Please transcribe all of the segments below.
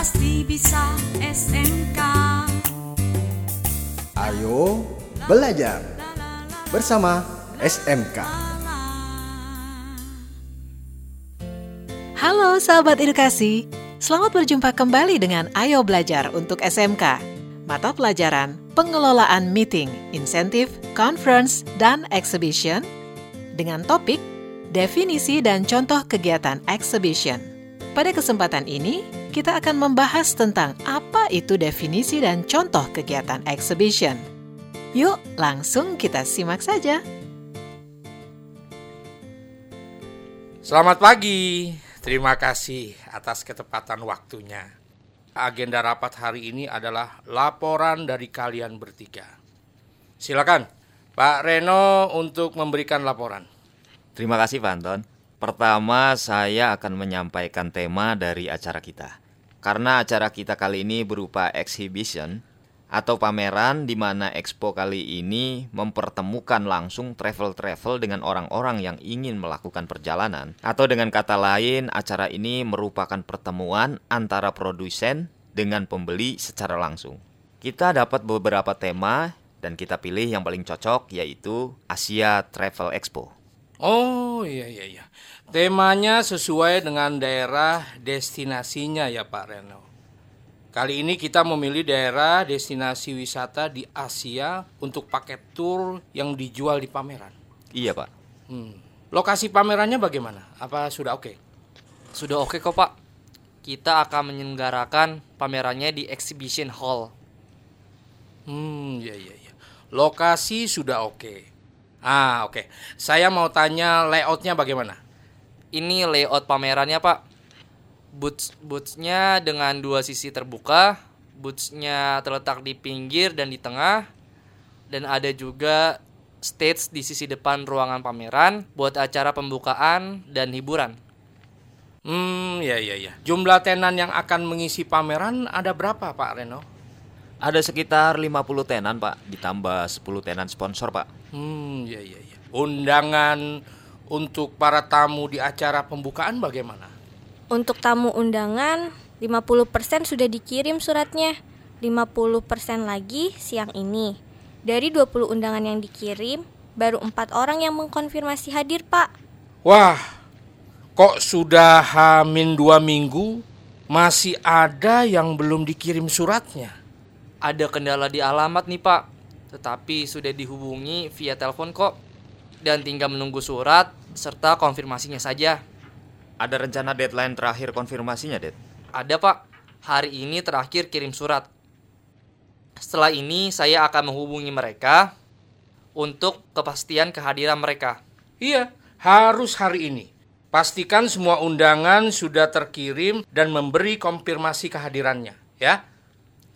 pasti bisa SMK. Ayo belajar bersama SMK. Halo sahabat edukasi, selamat berjumpa kembali dengan Ayo Belajar untuk SMK. Mata pelajaran Pengelolaan Meeting, Insentif, Conference, dan Exhibition dengan topik Definisi dan Contoh Kegiatan Exhibition. Pada kesempatan ini, kita akan membahas tentang apa itu definisi dan contoh kegiatan exhibition. Yuk, langsung kita simak saja. Selamat pagi. Terima kasih atas ketepatan waktunya. Agenda rapat hari ini adalah laporan dari kalian bertiga. Silakan, Pak Reno untuk memberikan laporan. Terima kasih Pak Anton. Pertama, saya akan menyampaikan tema dari acara kita. Karena acara kita kali ini berupa exhibition, atau pameran di mana expo kali ini mempertemukan langsung travel-travel dengan orang-orang yang ingin melakukan perjalanan. Atau dengan kata lain, acara ini merupakan pertemuan antara produsen dengan pembeli secara langsung. Kita dapat beberapa tema dan kita pilih yang paling cocok yaitu Asia Travel Expo. Oh iya iya iya. Temanya sesuai dengan daerah destinasinya ya Pak Reno. Kali ini kita memilih daerah destinasi wisata di Asia untuk paket tour yang dijual di pameran. Iya Pak. Hmm. Lokasi pamerannya bagaimana? Apa sudah oke? Sudah oke kok Pak. Kita akan menyelenggarakan pamerannya di Exhibition Hall. Hmm, ya ya ya. Lokasi sudah oke. Ah, oke. Saya mau tanya layoutnya bagaimana? Ini layout pamerannya Pak. Boots bootsnya dengan dua sisi terbuka, bootsnya terletak di pinggir dan di tengah, dan ada juga stage di sisi depan ruangan pameran buat acara pembukaan dan hiburan. Hmm, ya ya ya. Jumlah tenan yang akan mengisi pameran ada berapa, Pak Reno? Ada sekitar 50 tenan, Pak, ditambah 10 tenan sponsor, Pak. Hmm, ya ya ya. Undangan untuk para tamu di acara pembukaan bagaimana? Untuk tamu undangan, 50% sudah dikirim suratnya. 50% lagi siang ini. Dari 20 undangan yang dikirim, baru empat orang yang mengkonfirmasi hadir, Pak. Wah, kok sudah hamin dua minggu masih ada yang belum dikirim suratnya? Ada kendala di alamat nih Pak, tetapi sudah dihubungi via telepon kok. Dan tinggal menunggu surat serta konfirmasinya saja. Ada rencana deadline terakhir konfirmasinya, Det? Ada Pak, hari ini terakhir kirim surat. Setelah ini saya akan menghubungi mereka untuk kepastian kehadiran mereka. Iya, harus hari ini. Pastikan semua undangan sudah terkirim dan memberi konfirmasi kehadirannya, ya.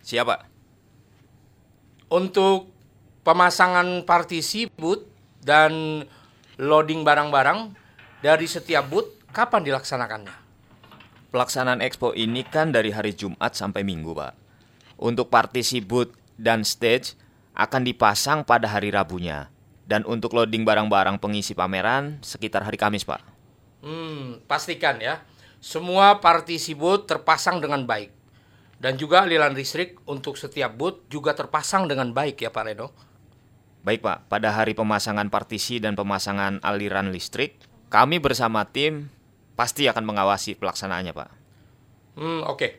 Siapa? Untuk pemasangan partisi booth dan loading barang-barang dari setiap booth kapan dilaksanakannya? Pelaksanaan expo ini kan dari hari Jumat sampai Minggu, Pak. Untuk partisi booth dan stage akan dipasang pada hari Rabunya. Dan untuk loading barang-barang pengisi pameran sekitar hari Kamis, Pak. Hmm, pastikan ya. Semua partisi booth terpasang dengan baik. Dan juga aliran listrik untuk setiap booth juga terpasang dengan baik ya Pak Reno. Baik Pak, pada hari pemasangan partisi dan pemasangan aliran listrik, kami bersama tim pasti akan mengawasi pelaksanaannya Pak. Hmm, oke. Okay.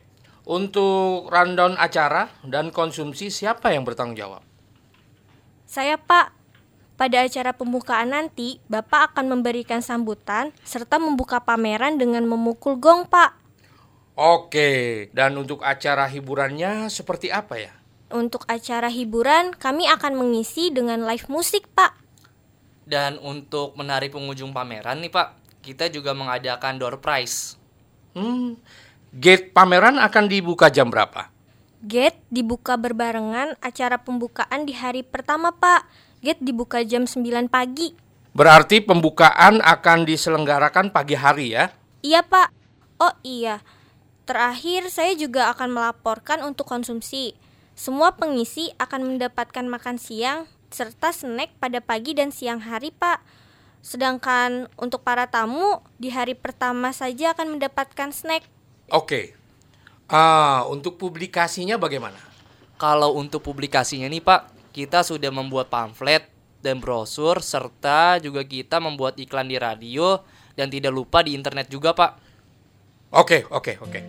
Untuk rundown acara dan konsumsi siapa yang bertanggung jawab? Saya Pak. Pada acara pembukaan nanti, Bapak akan memberikan sambutan serta membuka pameran dengan memukul gong, Pak. Oke, dan untuk acara hiburannya seperti apa ya? Untuk acara hiburan, kami akan mengisi dengan live musik, Pak. Dan untuk menarik pengunjung pameran nih, Pak, kita juga mengadakan door prize. Hmm, gate pameran akan dibuka jam berapa? Gate dibuka berbarengan acara pembukaan di hari pertama, Pak. Gate dibuka jam 9 pagi. Berarti pembukaan akan diselenggarakan pagi hari ya? Iya, Pak. Oh iya, Terakhir, saya juga akan melaporkan untuk konsumsi. Semua pengisi akan mendapatkan makan siang serta snack pada pagi dan siang hari, Pak. Sedangkan untuk para tamu, di hari pertama saja akan mendapatkan snack. Oke. Ah, untuk publikasinya bagaimana? Kalau untuk publikasinya nih Pak, kita sudah membuat pamflet dan brosur serta juga kita membuat iklan di radio dan tidak lupa di internet juga Pak. Oke, oke, oke.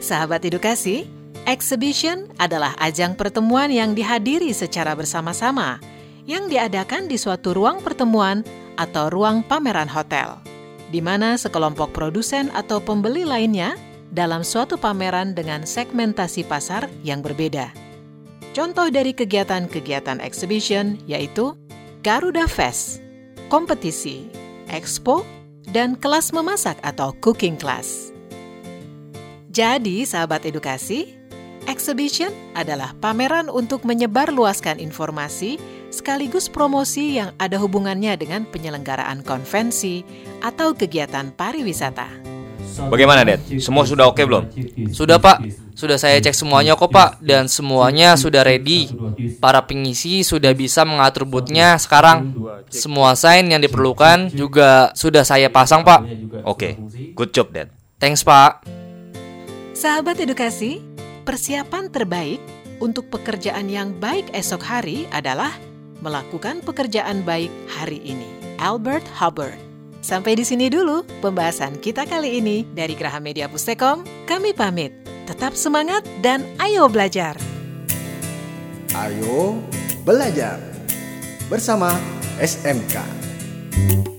Sahabat edukasi, exhibition adalah ajang pertemuan yang dihadiri secara bersama-sama yang diadakan di suatu ruang pertemuan atau ruang pameran hotel, di mana sekelompok produsen atau pembeli lainnya dalam suatu pameran dengan segmentasi pasar yang berbeda. Contoh dari kegiatan-kegiatan exhibition yaitu Garuda Fest, kompetisi, expo, dan kelas memasak atau cooking class. Jadi, sahabat edukasi, exhibition adalah pameran untuk menyebarluaskan informasi sekaligus promosi yang ada hubungannya dengan penyelenggaraan konvensi atau kegiatan pariwisata. Bagaimana, Dad? Semua sudah oke belum? Sudah Pak, sudah saya cek semuanya kok Pak dan semuanya sudah ready. Para pengisi sudah bisa mengatur bootnya sekarang. Semua sign yang diperlukan juga sudah saya pasang Pak. Oke, good job, Dad. Thanks Pak. Sahabat edukasi, persiapan terbaik untuk pekerjaan yang baik esok hari adalah melakukan pekerjaan baik hari ini. Albert Hubbard. Sampai di sini dulu pembahasan kita kali ini dari Graha Media Pustekom. Kami pamit. Tetap semangat dan ayo belajar. Ayo belajar bersama SMK. Ayo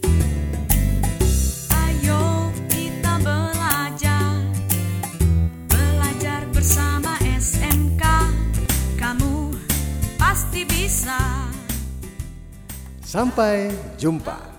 Sampai jumpa.